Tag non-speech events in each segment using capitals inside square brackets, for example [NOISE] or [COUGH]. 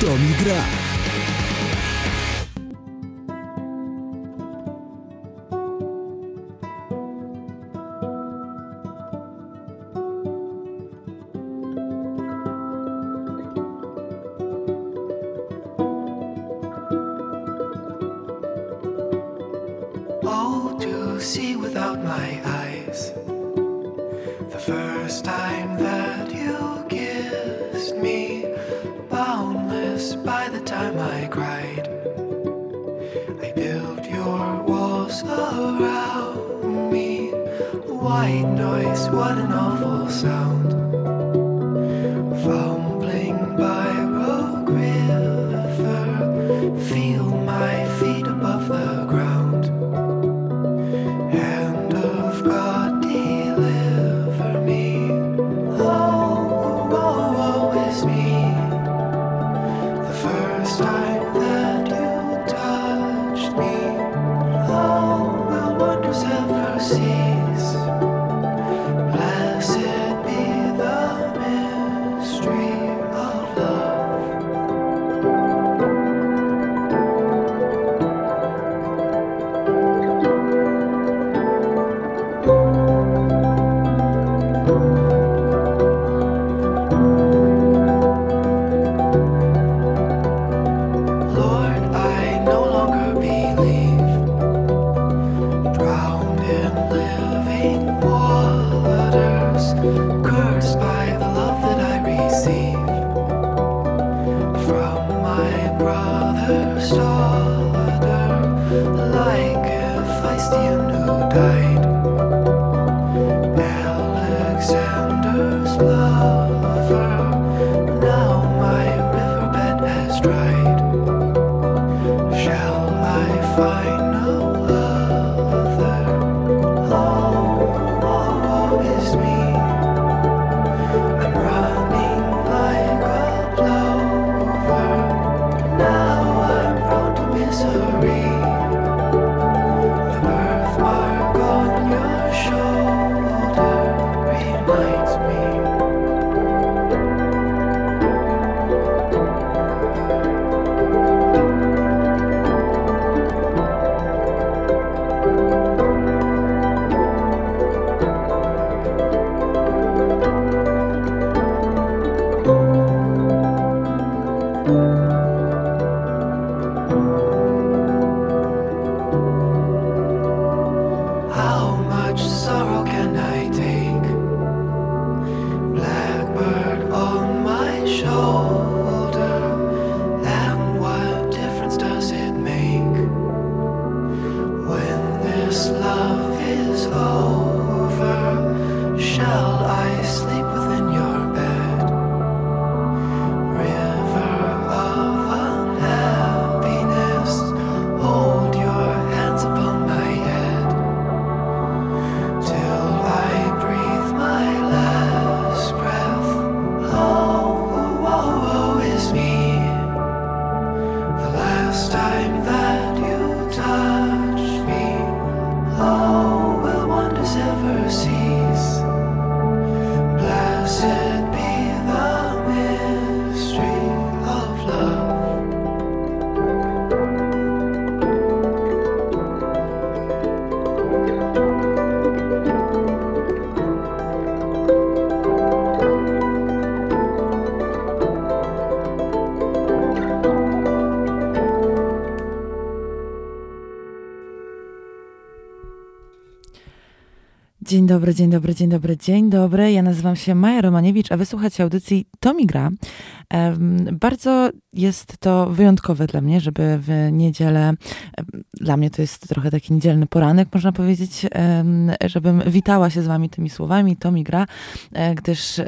To mi gra. Dzień dobry, dzień dobry, dzień dobry, dzień dobry. Ja nazywam się Maja Romaniewicz, a wysłuchacie audycji Tomi Gra. Bardzo jest to wyjątkowe dla mnie, żeby w niedzielę, dla mnie to jest trochę taki niedzielny poranek, można powiedzieć, żebym witała się z wami tymi słowami Tomi Gra, e, gdyż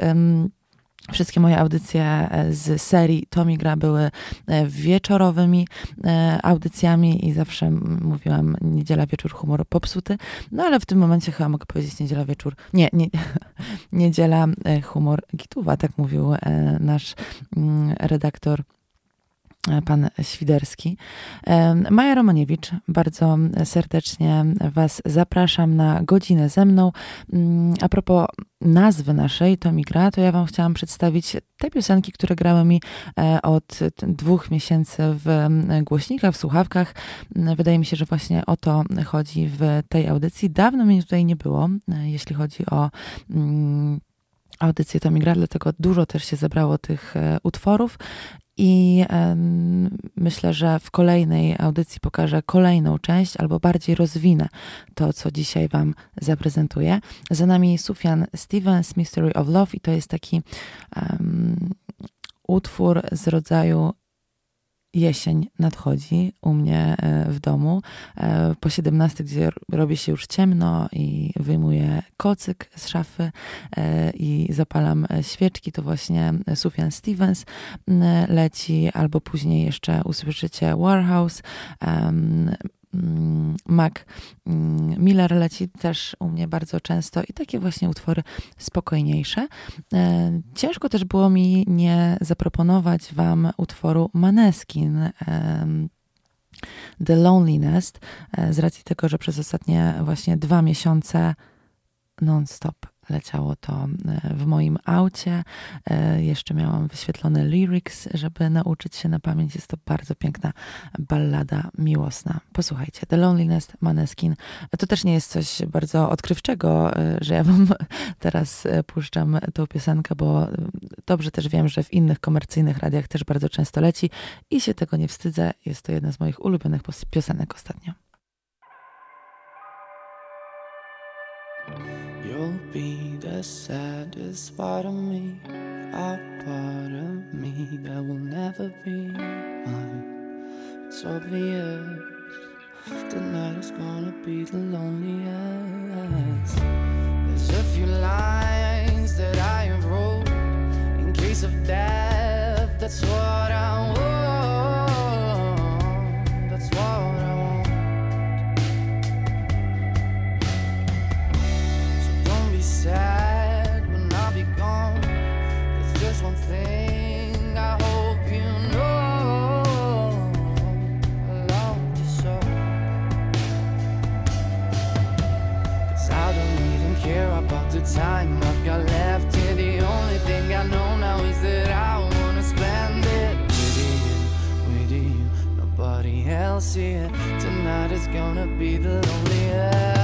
Wszystkie moje audycje e, z serii Tomi Gra były e, wieczorowymi e, audycjami i zawsze mówiłam niedziela wieczór humor popsuty, no ale w tym momencie chyba mogę powiedzieć niedziela wieczór, nie, nie [LAUGHS] niedziela humor gituwa, tak mówił nasz mm, redaktor pan Świderski. Maja Romaniewicz, bardzo serdecznie Was zapraszam na godzinę ze mną. Mm, a propos nazwy naszej, to mi gra, to ja Wam chciałam przedstawić te piosenki, które grały mi e, od dwóch miesięcy w głośnikach, w słuchawkach. Wydaje mi się, że właśnie o to chodzi w tej audycji. Dawno mnie tutaj nie było, e, jeśli chodzi o mm, audycję to mi gra, dlatego dużo też się zebrało tych e, utworów i myślę, że w kolejnej audycji pokażę kolejną część albo bardziej rozwinę to, co dzisiaj Wam zaprezentuję. Za nami Sufjan Stevens, Mystery of Love, i to jest taki utwór z rodzaju jesień nadchodzi u mnie e, w domu. E, po 17, gdzie robi się już ciemno i wyjmuję kocyk z szafy e, i zapalam świeczki, to właśnie Sufjan Stevens leci, albo później jeszcze usłyszycie Warhouse. Mm, Mac mm, Miller leci też u mnie bardzo często i takie właśnie utwory spokojniejsze. E, ciężko też było mi nie zaproponować Wam utworu Maneskin. The Loneliness, e, z racji tego, że przez ostatnie właśnie dwa miesiące non-stop leciało to e, w moim aucie. E, jeszcze miałam wyświetlone lyrics, żeby nauczyć się na pamięć. Jest to bardzo piękna ballada miłosna. Posłuchajcie, The Loneliness, Maneskin. To też nie jest coś bardzo odkrywczego, e, że ja wam [LAUGHS] teraz puszczam tą piosenkę, bo dobrze też wiem, że w innych komercyjnych radiach też bardzo często leci i się tego nie wstydzę. Jest to jedna z moich ulubionych piosenek ostatnio. You'll be the saddest part of me, a part of me that will never be mine. It's obvious tonight is gonna be the loneliest. There's a few lines that I wrote in case of death. That's what I want. Time I've got left here. The only thing I know now is that I wanna spend it with you, with you. Nobody else here. Tonight is gonna be the loneliest.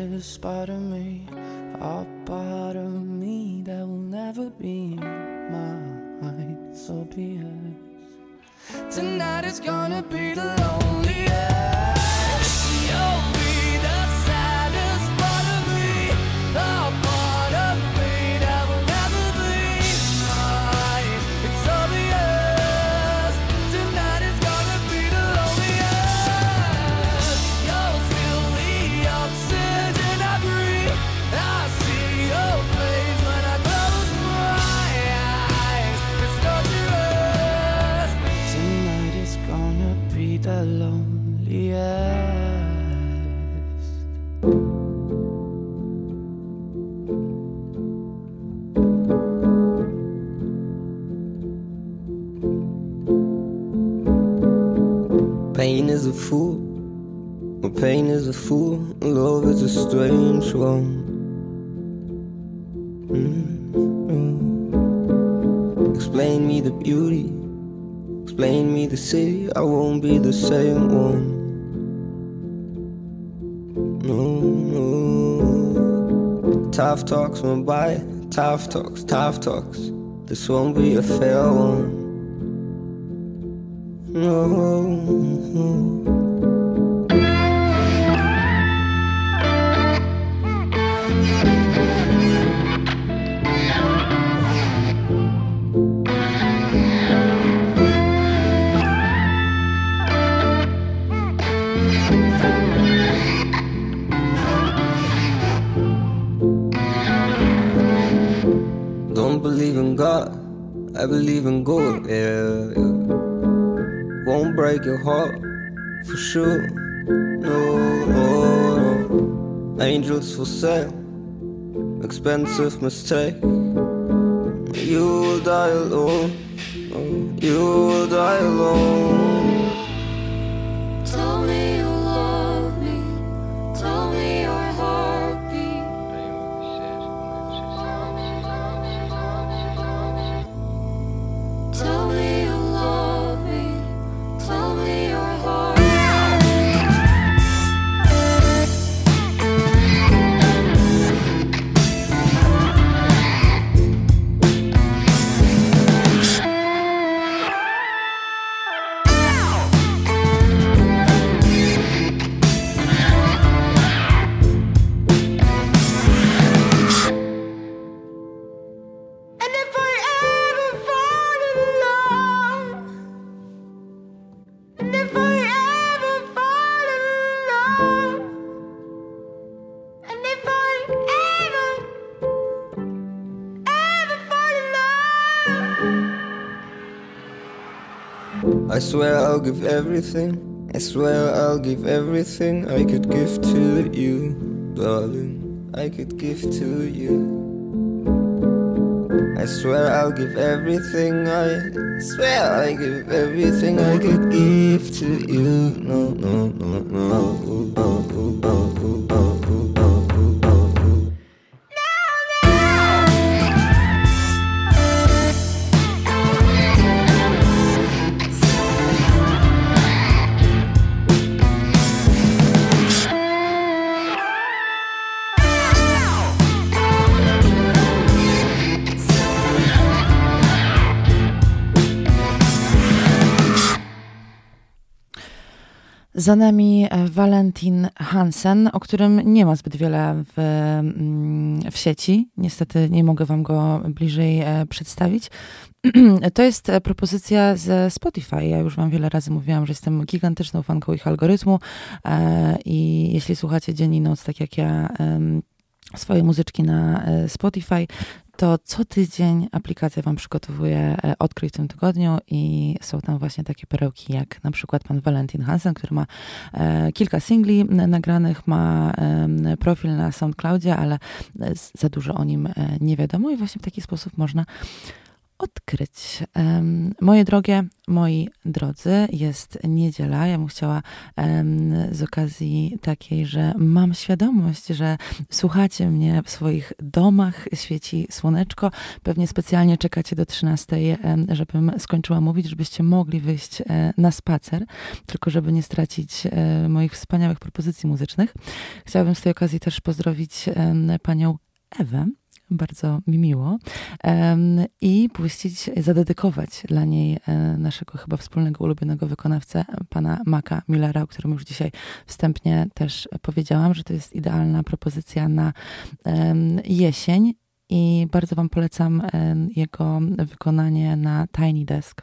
darkest part of me, a part of me that will never be mine. So be it. Tonight is gonna be the loneliest. Pain is a fool. Well, pain is a fool. Love is a strange one. Mm-hmm. Explain me the beauty. Explain me the city. I won't be the same one. No, no. Tough talks went by. Tough talks, tough talks. This won't be a fair one. No. No. believe in God, I believe in God, yeah, yeah. Won't break your heart, for sure. No, no, no. Angels for sale, expensive mistake. You will die alone, you will die alone. Swear I'll give everything. I swear I'll give everything I could give to you, darling. I could give to you. I swear I'll give everything I swear I give everything I could give to you. No, no, no, no. Za nami e, Valentin Hansen, o którym nie ma zbyt wiele w, mm, w sieci. Niestety nie mogę Wam go bliżej e, przedstawić. [CLEARS THROAT] To jest e, propozycja ze Spotify. Ja już Wam wiele razy mówiłam, że jestem gigantyczną fanką ich algorytmu i jeśli słuchacie dzień i noc, tak jak ja, swoje muzyczki na Spotify, to co tydzień aplikacja Wam przygotowuje e, odkryj w tym tygodniu i są tam właśnie takie perełki jak na przykład pan Valentin Hansen, który ma e, kilka singli nagranych, ma profil na SoundCloudzie, ale e, za dużo o nim nie wiadomo i właśnie w taki sposób można odkryć. Moje drogie, moi drodzy, jest niedziela. Ja bym chciała z okazji takiej, że mam świadomość, że słuchacie mnie w swoich domach, świeci słoneczko. Pewnie specjalnie czekacie do 13, żebym skończyła mówić, żebyście mogli wyjść e, na spacer, tylko żeby nie stracić e, moich wspaniałych propozycji muzycznych. Chciałabym z tej okazji też pozdrowić panią Ewę, bardzo mi miło, i puścić, zadedykować dla niej e, naszego chyba wspólnego ulubionego wykonawcę, pana Maka Millera, o którym już dzisiaj wstępnie też powiedziałam, że to jest idealna propozycja na jesień i bardzo Wam polecam jego wykonanie na Tiny Desk.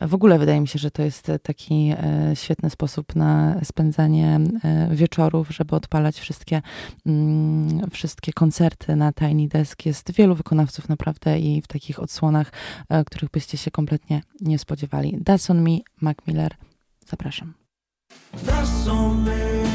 W ogóle wydaje mi się, że to jest taki e, świetny sposób na spędzanie e, wieczorów, żeby odpalać wszystkie, mm, wszystkie koncerty na Tiny Desk. Jest wielu wykonawców naprawdę i w takich odsłonach, e, których byście się kompletnie nie spodziewali. That's on me, Mac Miller. Zapraszam. That's on me.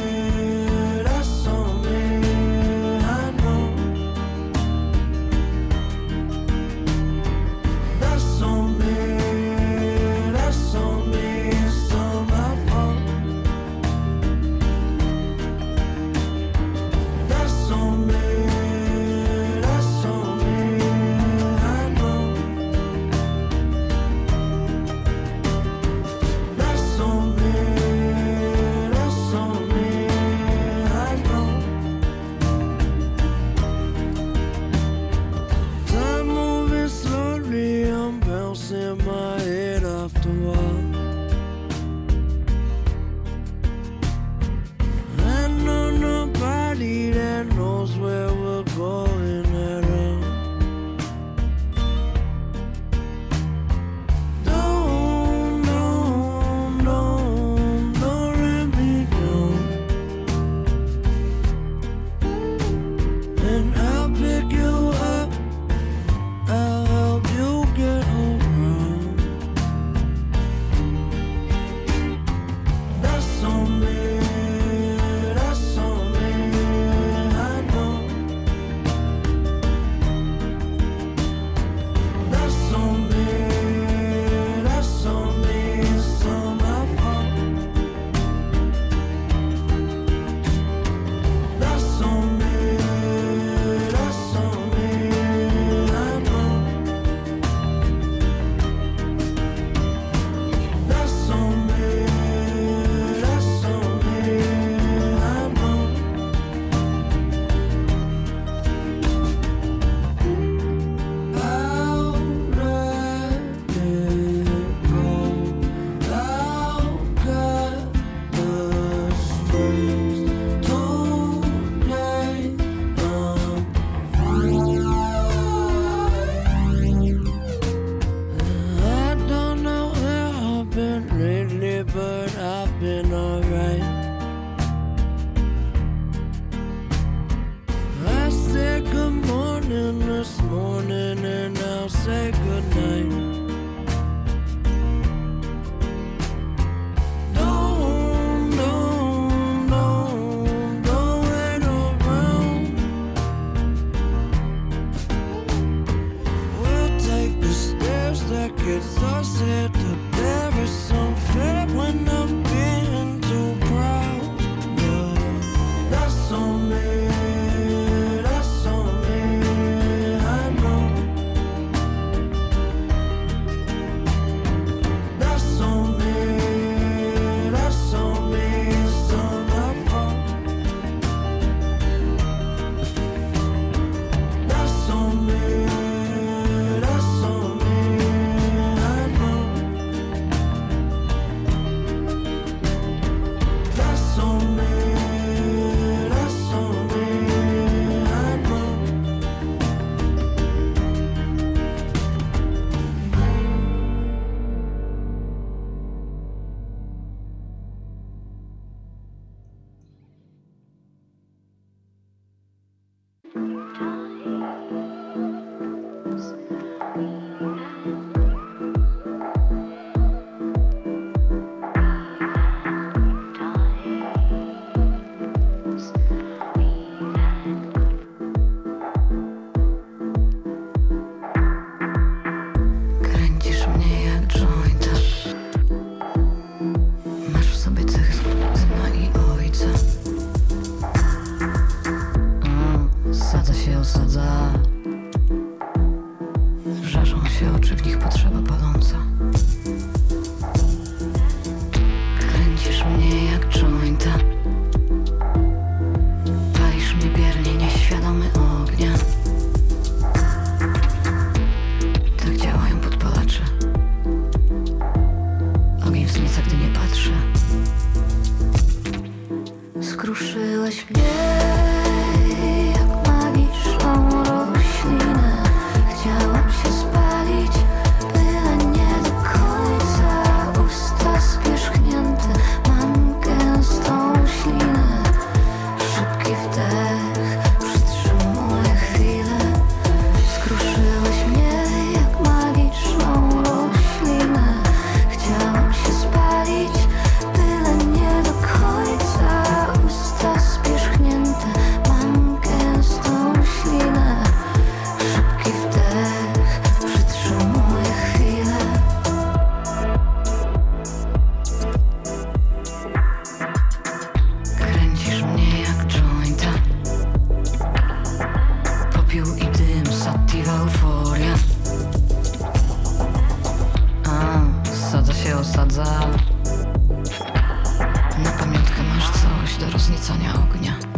zniecenia ognia.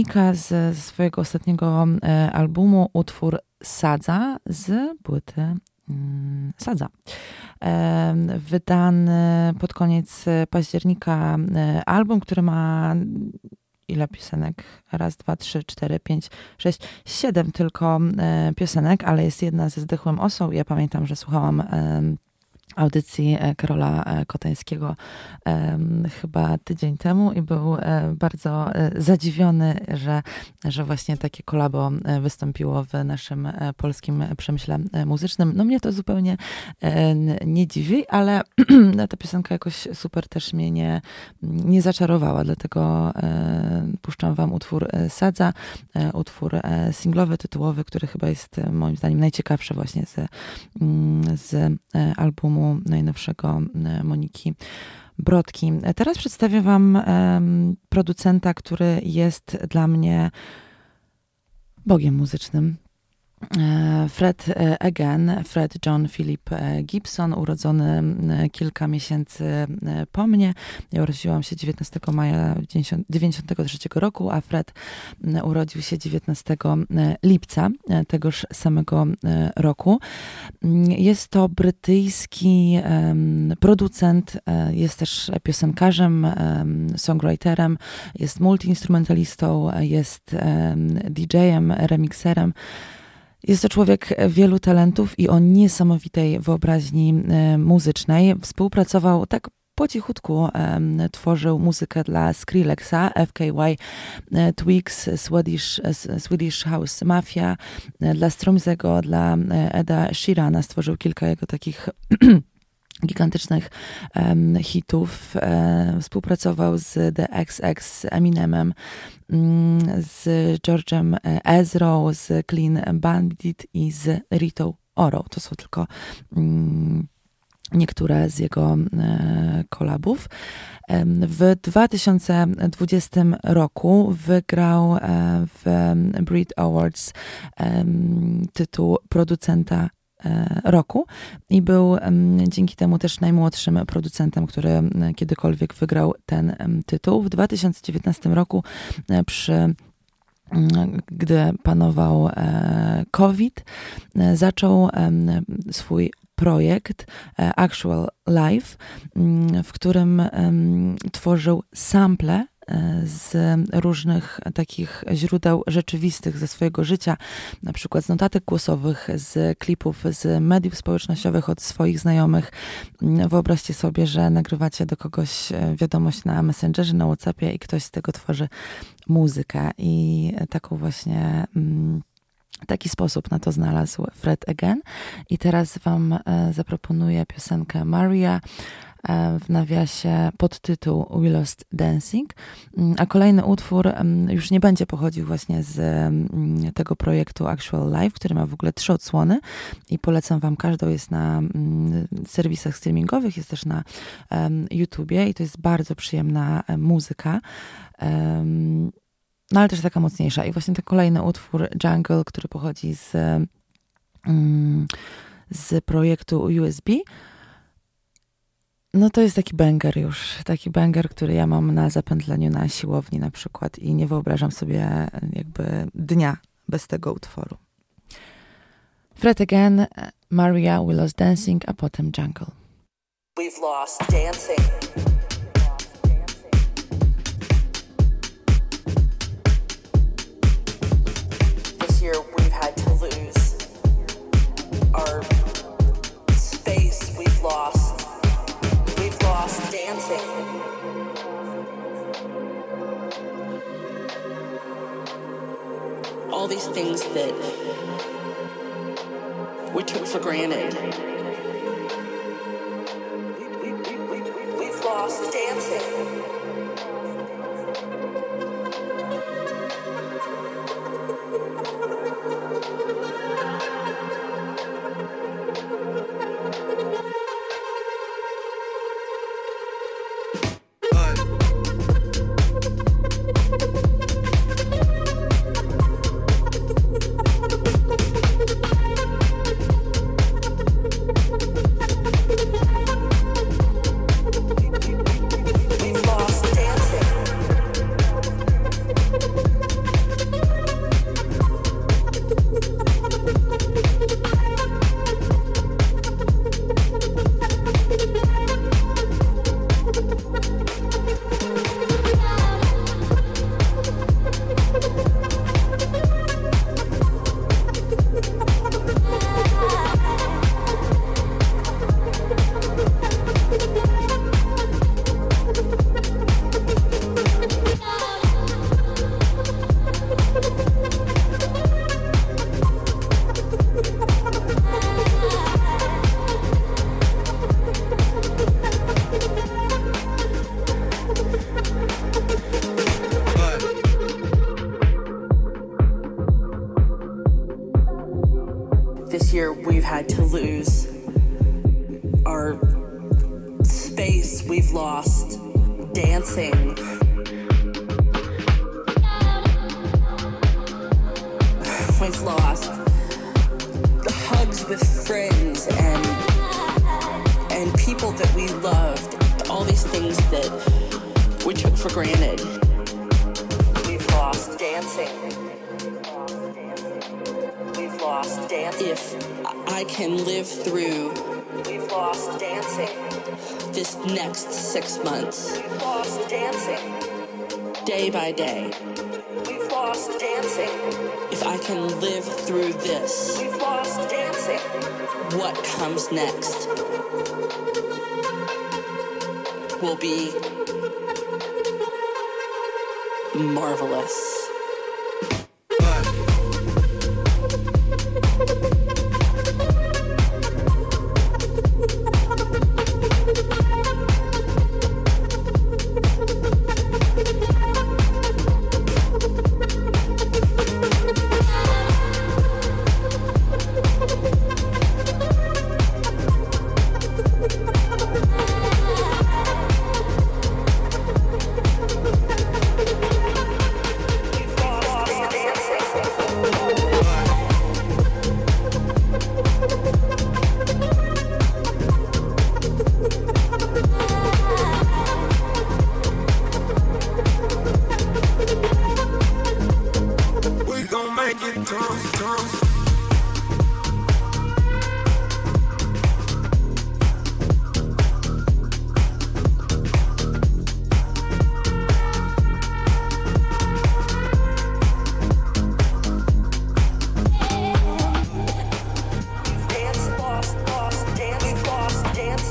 wynika z swojego ostatniego e, albumu utwór Sadza z płyty mm, Sadza. E, wydany pod koniec października e, album, który ma ile piosenek? Raz, dwa, trzy, cztery, pięć, sześć, siedem tylko piosenek, ale jest jedna ze zdechłym osą. Ja pamiętam, że słuchałam audycji e, Karola e, Kotańskiego chyba tydzień temu i był e, bardzo zadziwiony, że, że właśnie takie kolabo wystąpiło w naszym polskim przemyśle muzycznym. No mnie to zupełnie nie dziwi, ale [CLEARS THROAT] ta piosenka jakoś super też mnie nie, nie zaczarowała, dlatego puszczam wam utwór Sadza, utwór singlowy, tytułowy, który chyba jest moim zdaniem najciekawszy właśnie z, mm, z albumu najnowszego e, Moniki Brodki. Teraz przedstawię Wam producenta, który jest dla mnie bogiem muzycznym. E, Fred e, Again, Fred John Philip e, Gibson, urodzony kilka miesięcy po mnie. Ja urodziłam się 19 maja 1993 roku, a Fred urodził się 19 lipca tegoż samego roku. Jest to brytyjski producent, jest też piosenkarzem, songwriterem, jest multiinstrumentalistą, jest DJ-em, remixerem. Jest to człowiek wielu talentów i o niesamowitej wyobraźni e, muzycznej. Współpracował tak po cichutku tworzył muzykę dla Skrillexa, FKY, e, Twix, Swedish, e, Swedish House Mafia, dla Stromzego, dla Eda Sheerana stworzył kilka jego takich [CLEARS THROAT] gigantycznych um, hitów. E, współpracował z The XX Eminemem, mm, z George'em Ezra, z Clean Bandit i z Rito Oro. To są tylko mm, niektóre z jego e, kolabów. W 2020 roku wygrał e, w Brit Awards tytuł producenta E, roku i był dzięki temu też najmłodszym producentem, który kiedykolwiek wygrał ten tytuł. W 2019 roku e, przy gdy panował e, COVID, zaczął swój projekt Actual Life, w którym tworzył sample z różnych takich źródeł rzeczywistych ze swojego życia, na przykład z notatek głosowych, z klipów, z mediów społecznościowych od swoich znajomych. Wyobraźcie sobie, że nagrywacie do kogoś e, wiadomość na Messengerze, na Whatsappie i ktoś z tego tworzy muzykę i taką właśnie mm, taki sposób na to znalazł Fred Again. I teraz Wam e, zaproponuję piosenkę Maria w nawiasie podtytuł We Lost Dancing, mm, a kolejny utwór mm, już nie będzie pochodził właśnie z mm, tego projektu Actual Life, który ma w ogóle trzy odsłony i polecam Wam każdą, jest na serwisach streamingowych, jest też na YouTubie i to jest bardzo przyjemna e, muzyka. No ale też taka mocniejsza. I właśnie ten kolejny utwór Jungle, który pochodzi z, z projektu USB, no to jest taki banger już, taki banger, który ja mam na zapętleniu na siłowni na przykład i nie wyobrażam sobie jakby dnia bez tego utworu. Fred Again, Maria We Lost Dancing, a potem Jungle. We've lost dancing. This year we've had to lose our space. We've lost things that we took for granted. with friends and and people that we loved, all these things that we took for granted. We've lost dancing. We've lost dancing. If I can live through We've lost dancing. This next six months. We've lost dancing. Day by day. We've lost dancing. If I can live through this. We've what comes next will be marvelous.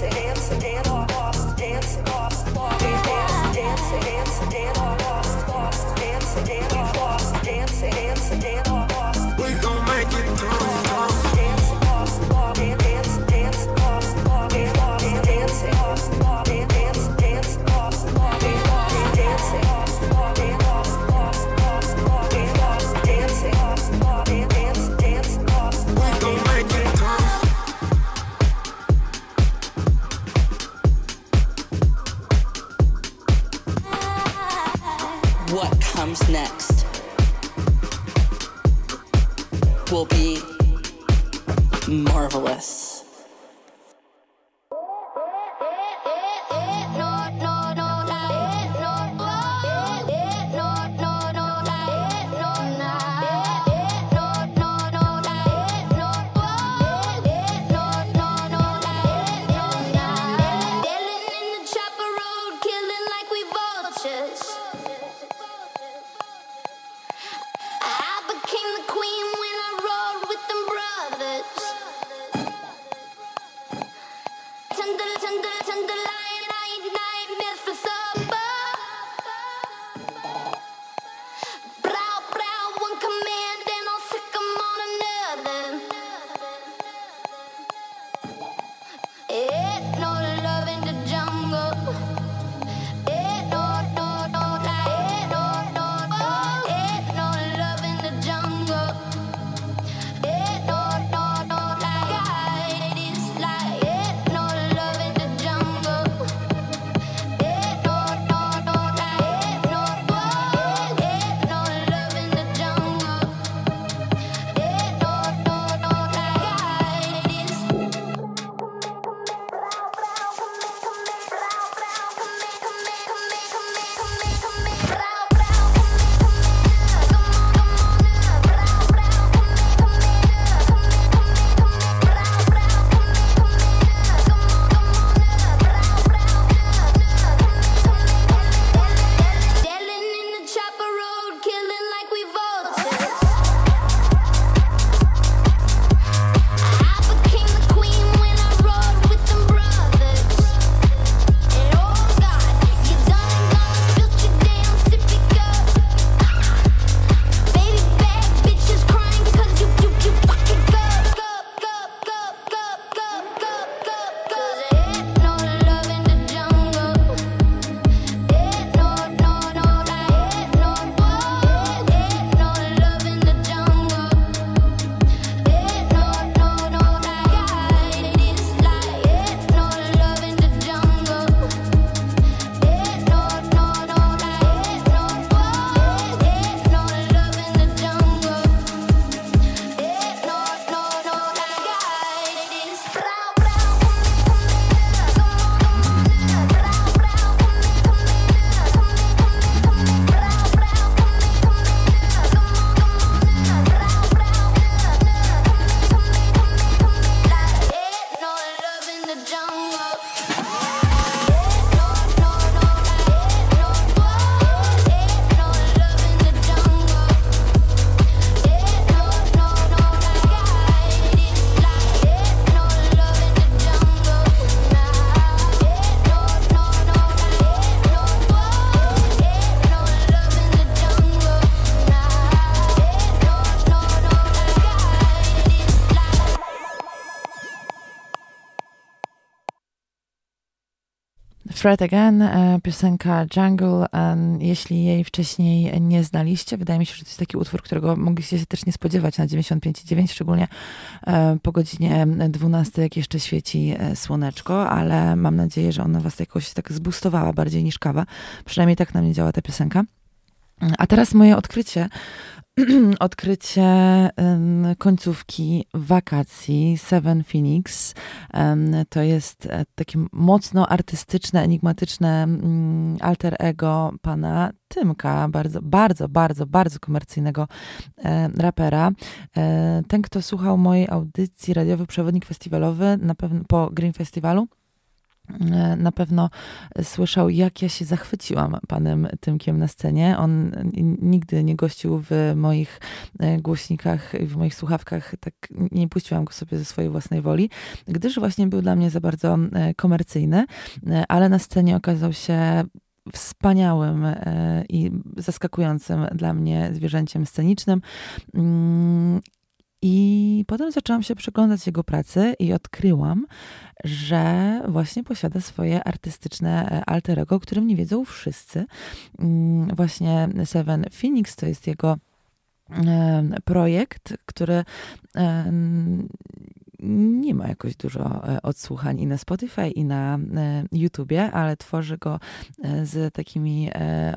dance, dance, dance, dance, dance, Fred Again, e, piosenka Jungle. e, Jeśli jej wcześniej nie znaliście, wydaje mi się, że to jest taki utwór, którego mogliście się też nie spodziewać na 95,9, szczególnie e, po godzinie 12, jak jeszcze świeci słoneczko, ale mam nadzieję, że ona was jakoś tak zbustowała bardziej niż kawa. Przynajmniej tak na mnie działa ta piosenka. A teraz moje odkrycie. [CLEARS THROAT] odkrycie końcówki wakacji Seven Phoenix. To jest e, takie mocno artystyczne, enigmatyczne mm, alter ego pana Tymka, bardzo, bardzo, bardzo, bardzo komercyjnego e, rapera. E, ten, kto słuchał mojej audycji radiowy przewodnik festiwalowy na pewno po Green Festivalu, e, na pewno słyszał, jak ja się zachwyciłam panem Tymkiem na scenie. On nigdy nie gościł w moich e, głośnikach, w moich słuchawkach, tak nie puściłam go sobie ze swojej własnej woli, gdyż właśnie był dla mnie za bardzo e, komercyjny, e, ale na scenie okazał się wspaniałym e, i zaskakującym dla mnie zwierzęciem scenicznym. I potem zaczęłam się przyglądać jego pracy i odkryłam, że właśnie posiada swoje artystyczne e, alter ego, o którym nie wiedzą wszyscy. Mm, Właśnie Seven Phoenix to jest jego projekt, który nie ma jakoś dużo e, odsłuchań i na Spotify, i na e, YouTubie, ale tworzy go z takimi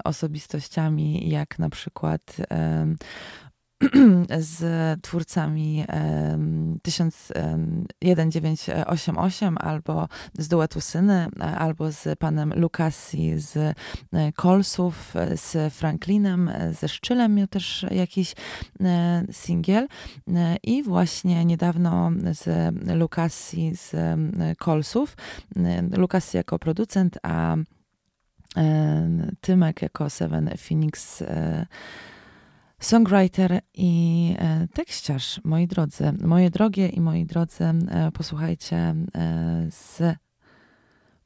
osobistościami, jak na przykład [CLEARS THROAT] z twórcami em, 1988 albo z duetu Syny, e, albo z panem Lukasi z e, Colsów, e, z Franklinem, e, ze Szczylem miał też jakiś e, singiel. E, i właśnie niedawno z Lukasi z e, Colsów, e, Lukasi jako producent, a e, Tymek jako Seven Phoenix e, songwriter i e, tekściarz, moi drodzy, moje drogie i moi drodzy, e, posłuchajcie e, z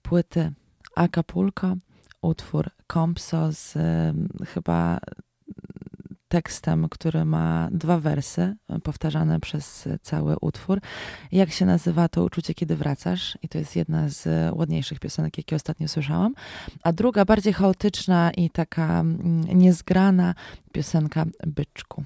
płyty Acapulco, utwór Kompso z chyba tekstem, który ma dwa wersy, e, powtarzane przez cały utwór. Jak się nazywa to uczucie, kiedy wracasz? I to jest jedna z ładniejszych piosenek, jakie ostatnio słyszałam. A druga, bardziej chaotyczna i taka mm, niezgrana piosenka Byczku.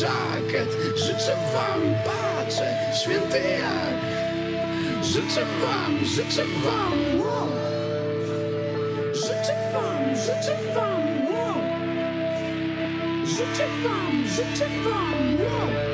Jacket, życzę wam patrzę Święty jak, życzę wam, życzę wam wow. Życzę wam, życzę wam wow. Życzę wam, życzę wam wow.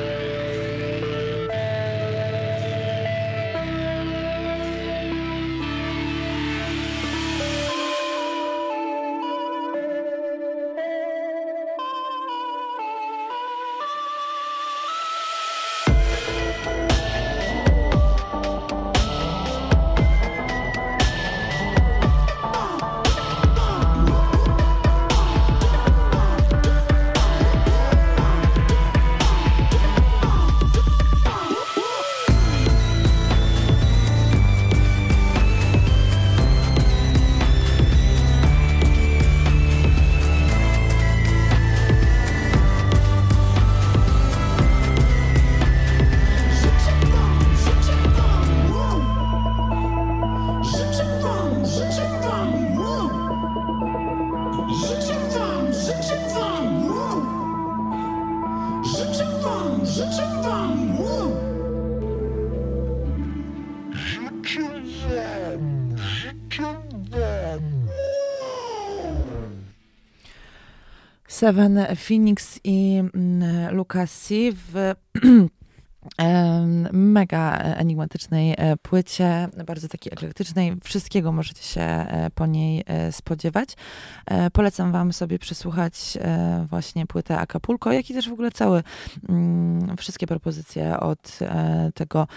Seven Phoenix i mm, Lucasi w [CLEARS THROAT] mega enigmatycznej e, płycie, bardzo takiej eklektycznej. Wszystkiego możecie się e, po niej e, spodziewać. Polecam wam sobie przesłuchać właśnie płytę Acapulco, jak i też w ogóle całe mm, wszystkie propozycje od tego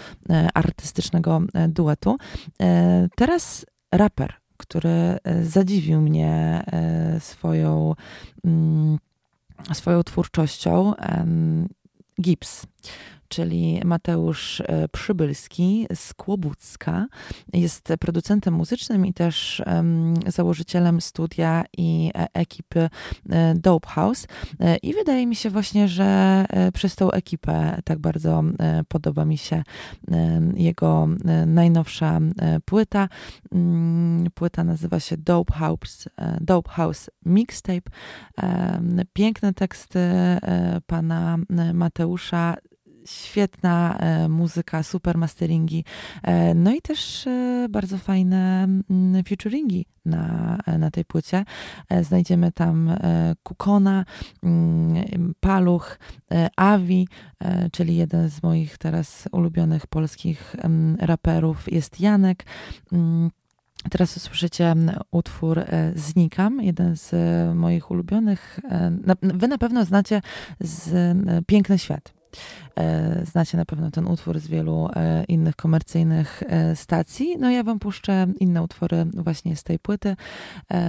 artystycznego duetu. Teraz raper, który e, zadziwił mnie e, swoją mm, swoją twórczością Gibbs, czyli Mateusz e, Przybylski z Kłobucka. Jest producentem muzycznym i też em, założycielem studia i e, ekipy e, Dope House. I wydaje mi się właśnie, że przez tą ekipę tak bardzo podoba mi się jego najnowsza płyta. Mm, Płyta nazywa się Dope House, Dope House Mixtape. Piękne teksty pana Mateusza, świetna e, muzyka, super masteringi, e, no i też e, bardzo fajne mm, featuringi na, na tej płycie. Znajdziemy tam Kukona, mm, Paluch, Avi, czyli jeden z moich teraz ulubionych polskich em, raperów jest Janek. Mm, Teraz usłyszycie mm, utwór Znikam, jeden z moich ulubionych. Wy na pewno znacie z Piękny Świat. E, Znacie na pewno ten utwór z wielu e, innych komercyjnych e, stacji. No ja wam puszczę inne utwory właśnie z tej płyty,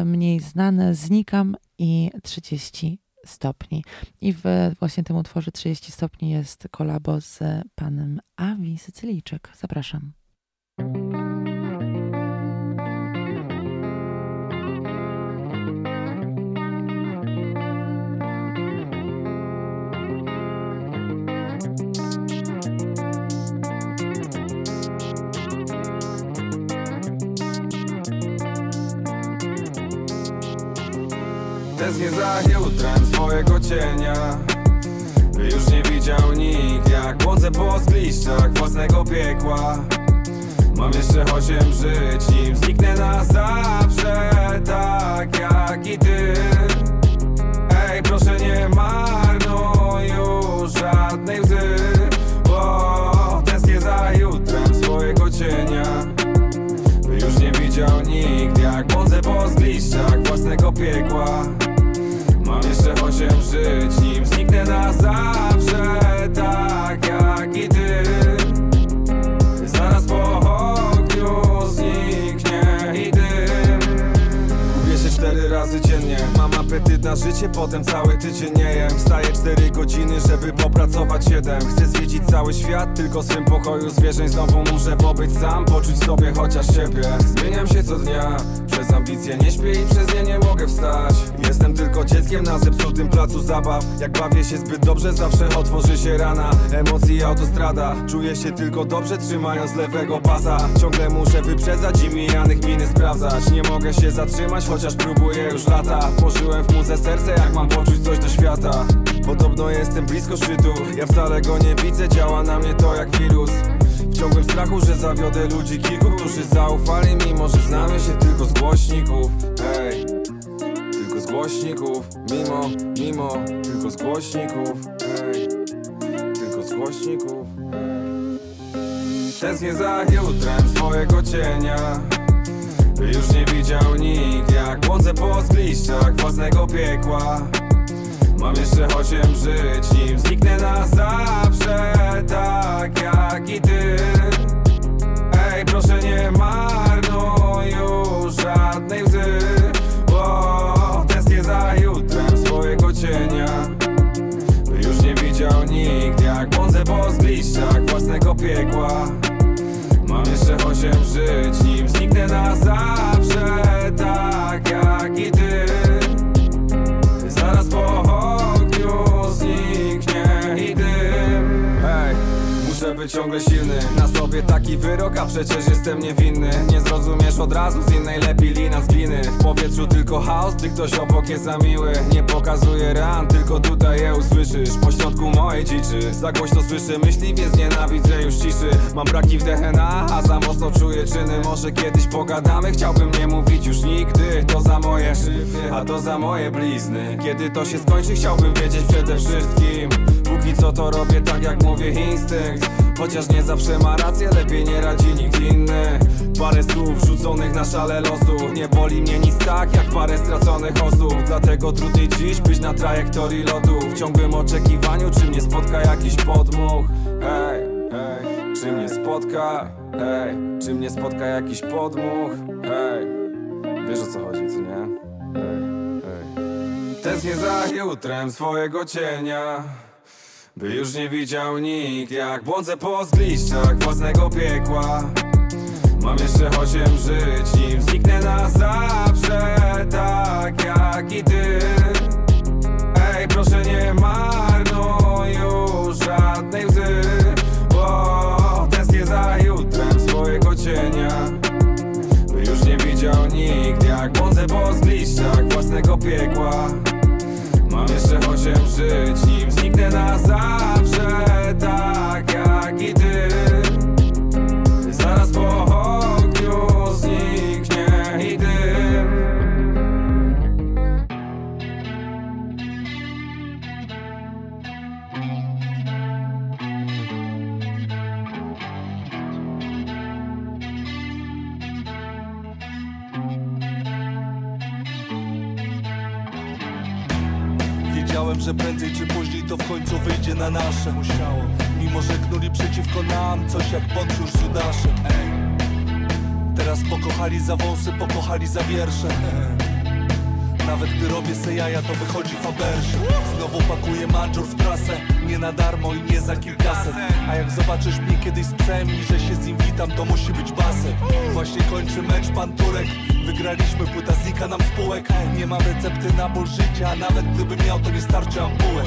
mniej znane, Znikam i 30 stopni. I w właśnie tym utworze 30 stopni jest kolabo z panem Avi Sycylijczyk. Zapraszam. Tęsknię za jutrem swojego cienia. Już nie widział nikt Jak błądzę po zgliszczach własnego piekła. Mam jeszcze osiem żyć, nim zniknę na zawsze Tak jak i ty. Ej, proszę nie marnuj już żadnej łzy Bo tęsknię za jutrem swojego cienia. Już nie widział nikt Jak błądzę po zgliszczach własnego piekła osiem żyć, nim zniknę na zawsze Tak jak i ty. Zaraz po ogniu zniknie i dym. Gubię się cztery razy dziennie Mam apetyt na życie, potem cały tydzień nie jem. Wstaję cztery godziny, żeby popracować siedem Chcę zwiedzić cały świat, tylko w swym pokoju zwierzeń. Znowu muszę pobyć sam, poczuć sobie chociaż siebie. Zmieniam się co dnia, przez ambicje nie śpię i przez nie nie mogę wstać. Jestem tylko dzieckiem na zepsutym placu zabaw. Jak bawię się zbyt dobrze, zawsze otworzy się rana. Emocji autostrada, czuję się tylko dobrze trzymając lewego pasa. Ciągle muszę wyprzedzać i mijanych miny sprawdzać. Nie mogę się zatrzymać, chociaż próbuję już lata. Włożyłem w muzę serce, jak mam poczuć coś do świata. Podobno jestem blisko szczytu, ja wcale go nie widzę Działa na mnie to jak wirus ciągłym strachu, że zawiodę ludzi kilku, którzy zaufali Mimo, że znamy się tylko z głośników. Hej, tylko z głośników. Mimo, mimo, tylko z głośników. Hej, tylko z głośników. Tęsknię za jutrem swojego cienia. Już nie widział nikt Jak błądzę po zgliszczach własnego piekła Mam jeszcze osiem żyć, nim zniknę na zawsze Tak jak i ty. Ej, proszę nie marnuj sobie taki wyrok, a przecież jestem niewinny. Nie zrozumiesz od razu, z innej lepiej lina z gliny. W powietrzu tylko chaos, gdy ktoś obok jest za miły. Nie pokazuje ran, tylko tutaj je usłyszysz. Po środku mojej dziczy. Za głośno słyszę myśli, więc nienawidzę już ciszy. Mam braki w DNA, a za mocno czuję czyny. Może kiedyś pogadamy, chciałbym nie mówić już nigdy. To za moje szyby, a to za moje blizny. Kiedy to się skończy, chciałbym wiedzieć przede wszystkim. Póki co to robię tak jak mówię instynkt Chociaż nie zawsze ma rację, lepiej nie radzi nikt inny. Parę słów rzuconych na szale losu. Nie boli mnie nic tak jak parę straconych osób. Dlatego trudniej dziś być na trajektorii lotu. W ciągłym oczekiwaniu, czy mnie spotka jakiś podmuch. Hej, hej, czy mnie spotka? Hej, czy mnie spotka jakiś podmuch? Hej, wiesz o co chodzi, co nie? Hej, hej Tęsknię za jutrem swojego cienia by już nie widział nikt Jak błądzę po zgliszczach własnego piekła. Mam jeszcze osiem żyć Nim zniknę na zawsze Tak jak i ty. Ej, proszę nie marnuj już żadnej łzy Bo tęsknię za jutrem swojego cienia. By już nie widział nikt Jak błądzę po zgliszczach własnego piekła. Mam jeszcze osiem żyć, nim zniknę na wąsy, pokochali za wiersze. Nawet gdy robię se jaja, to wychodzi Faberże Znowu pakuję manżur w trasę Nie na darmo i nie za kilkaset. A jak zobaczysz mnie kiedyś z psem I że się z nim witam, to musi być basen Właśnie kończy mecz pan Turek. Wygraliśmy, płyta znika nam spółek. Nie mam recepty na ból życia nawet gdybym miał, to nie starczy ampułek.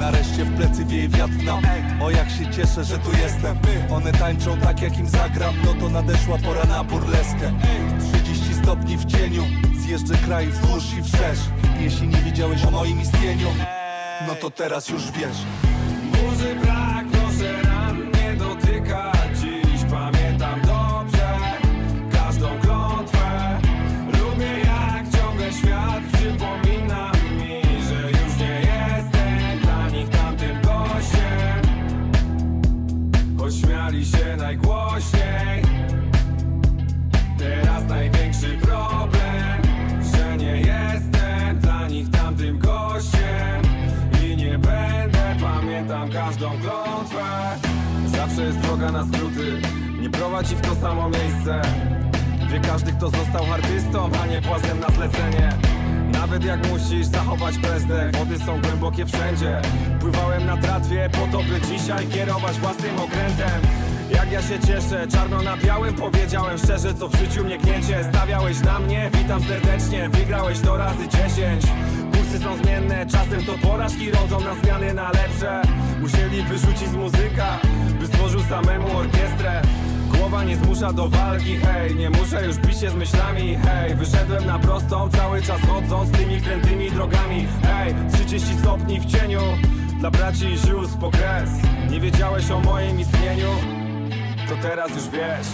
Nareszcie w plecy wieje wiatr nam. O jak się cieszę, że tu jestem. One tańczą tak jak im zagram. No to nadeszła pora na burleskę. 30 stopni w cieniu. Zjeżdżę kraj wzdłuż i wszerz. Jeśli nie wiedziałeś o moim istnieniu No to teraz już wiesz. Burzy brak, proszę ran nie dotykać Dziś pamiętam dobrze każdą klątwę. Lubię jak ciągle świat przypomina mi Że już nie jestem dla nich tamtym gościem. Choć śmiali się najgłośniej każdą klątwę. Zawsze jest droga na skróty Nie prowadzi w to samo miejsce. Wie każdy kto został artystą, a nie płazem na zlecenie. Nawet jak musisz zachować bezdech Wody są głębokie wszędzie. Pływałem na tratwie po to, by dzisiaj kierować własnym okrętem. Jak ja się cieszę, czarno na białym powiedziałem szczerze Co w życiu mnie gniecie, stawiałeś na mnie Witam serdecznie, wygrałeś to razy dziesięć. Kursy są zmienne, czasem to porażki rodzą na zmiany na lepsze Musieli wyrzucić muzyka, by stworzył samemu orkiestrę. Głowa nie zmusza do walki, hej Nie muszę już bić się z myślami, hej. Wyszedłem na prostą, cały czas chodząc Tymi krętymi drogami, hej. 30 stopni w cieniu Dla braci i sióstr po kres Nie wiedziałeś o moim istnieniu? To teraz już wiesz.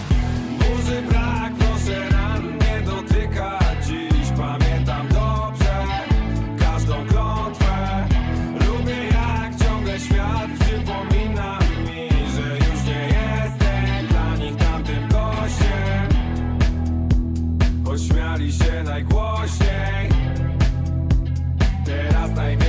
Burzy brak, proszę ran śmiali się najgłośniej. Teraz największy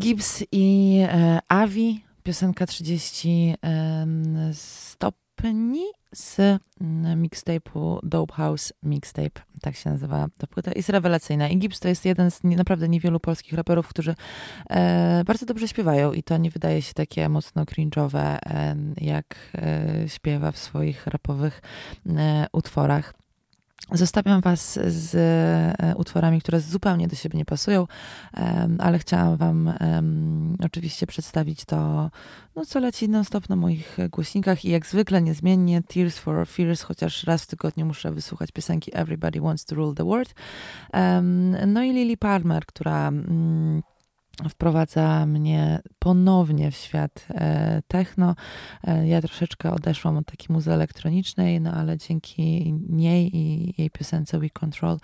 Gibbs i e, Avi, piosenka 30 em, stopni z mm, mixtape'u Dope House Mixtape, tak się nazywa ta płyta, jest rewelacyjna. I Gibbs to jest jeden z nie, naprawdę niewielu polskich raperów, którzy e, bardzo dobrze śpiewają i to nie wydaje się takie mocno cringe'owe, e, jak e, śpiewa w swoich rapowych e, utworach. Zostawiam Was z e, utworami, które zupełnie do siebie nie pasują, ale chciałam Wam oczywiście przedstawić to, no, co leci non-stop na moich głośnikach i jak zwykle niezmiennie Tears for Fears, chociaż raz w tygodniu muszę wysłuchać piosenki Everybody Wants to Rule the World. No i Lily Palmer, która... Wprowadza mnie ponownie w świat e, techno. E, ja troszeczkę odeszłam od takiej muzy elektronicznej, no ale dzięki niej i jej piosence We Control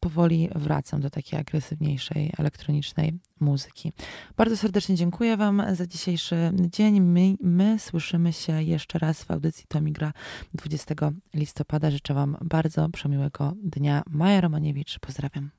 powoli wracam do takiej agresywniejszej elektronicznej muzyki. Bardzo serdecznie dziękuję Wam za dzisiejszy dzień. My, my słyszymy się jeszcze raz w audycji Tomigra 20 listopada. Życzę Wam bardzo przemiłego dnia. Maja Romaniewicz, pozdrawiam.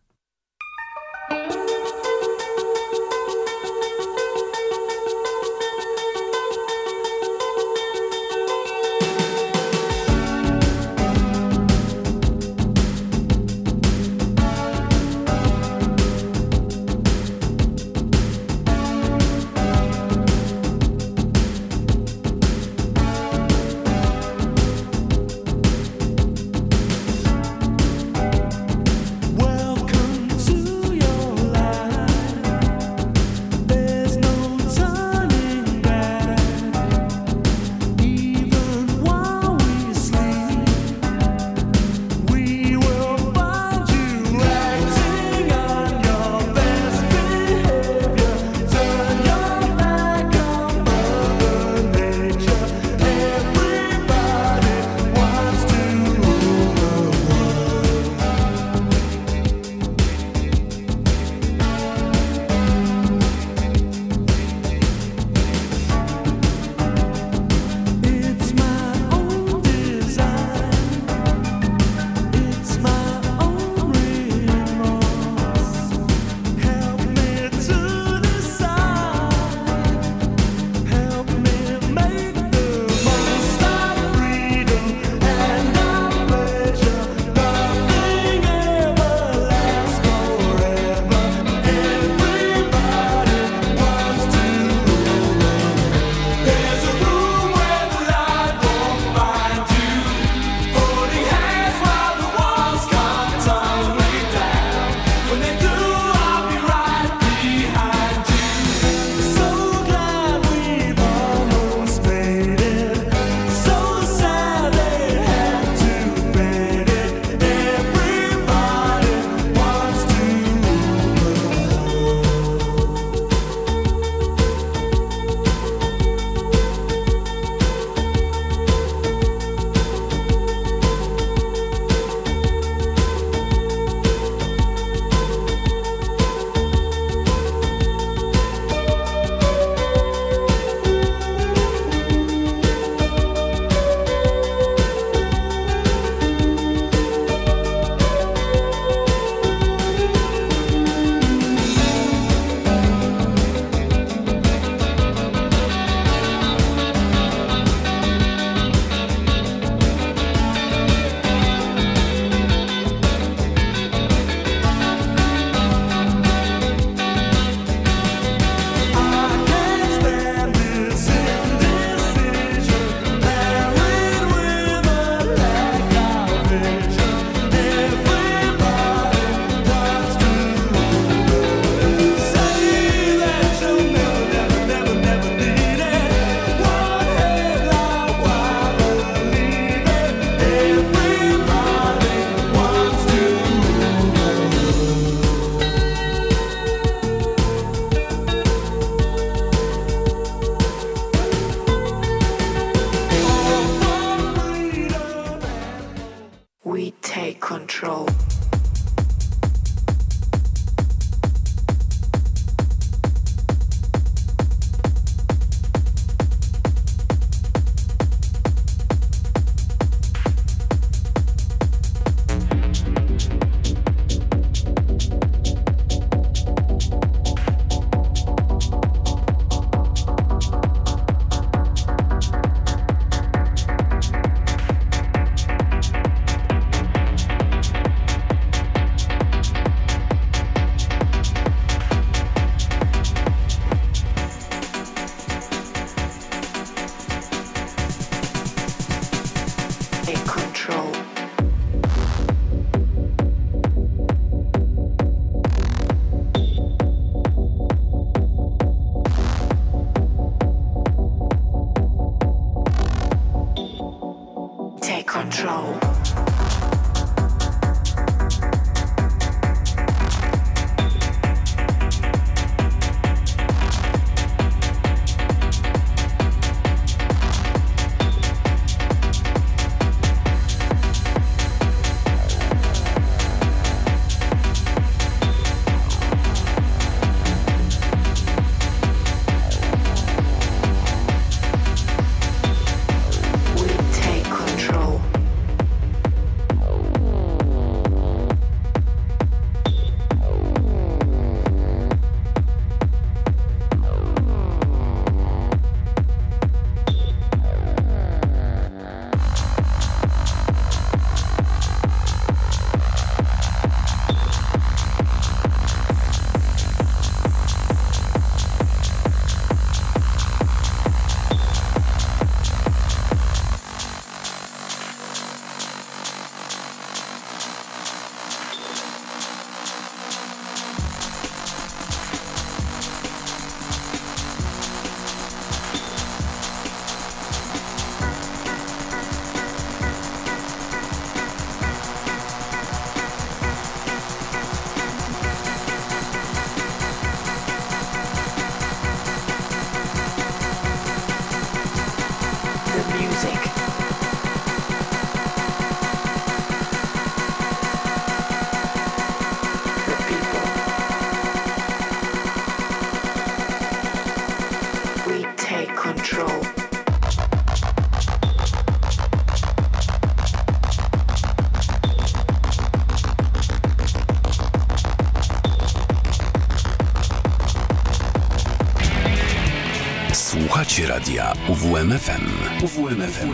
UWMFM. UWMFM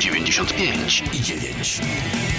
95 i 9.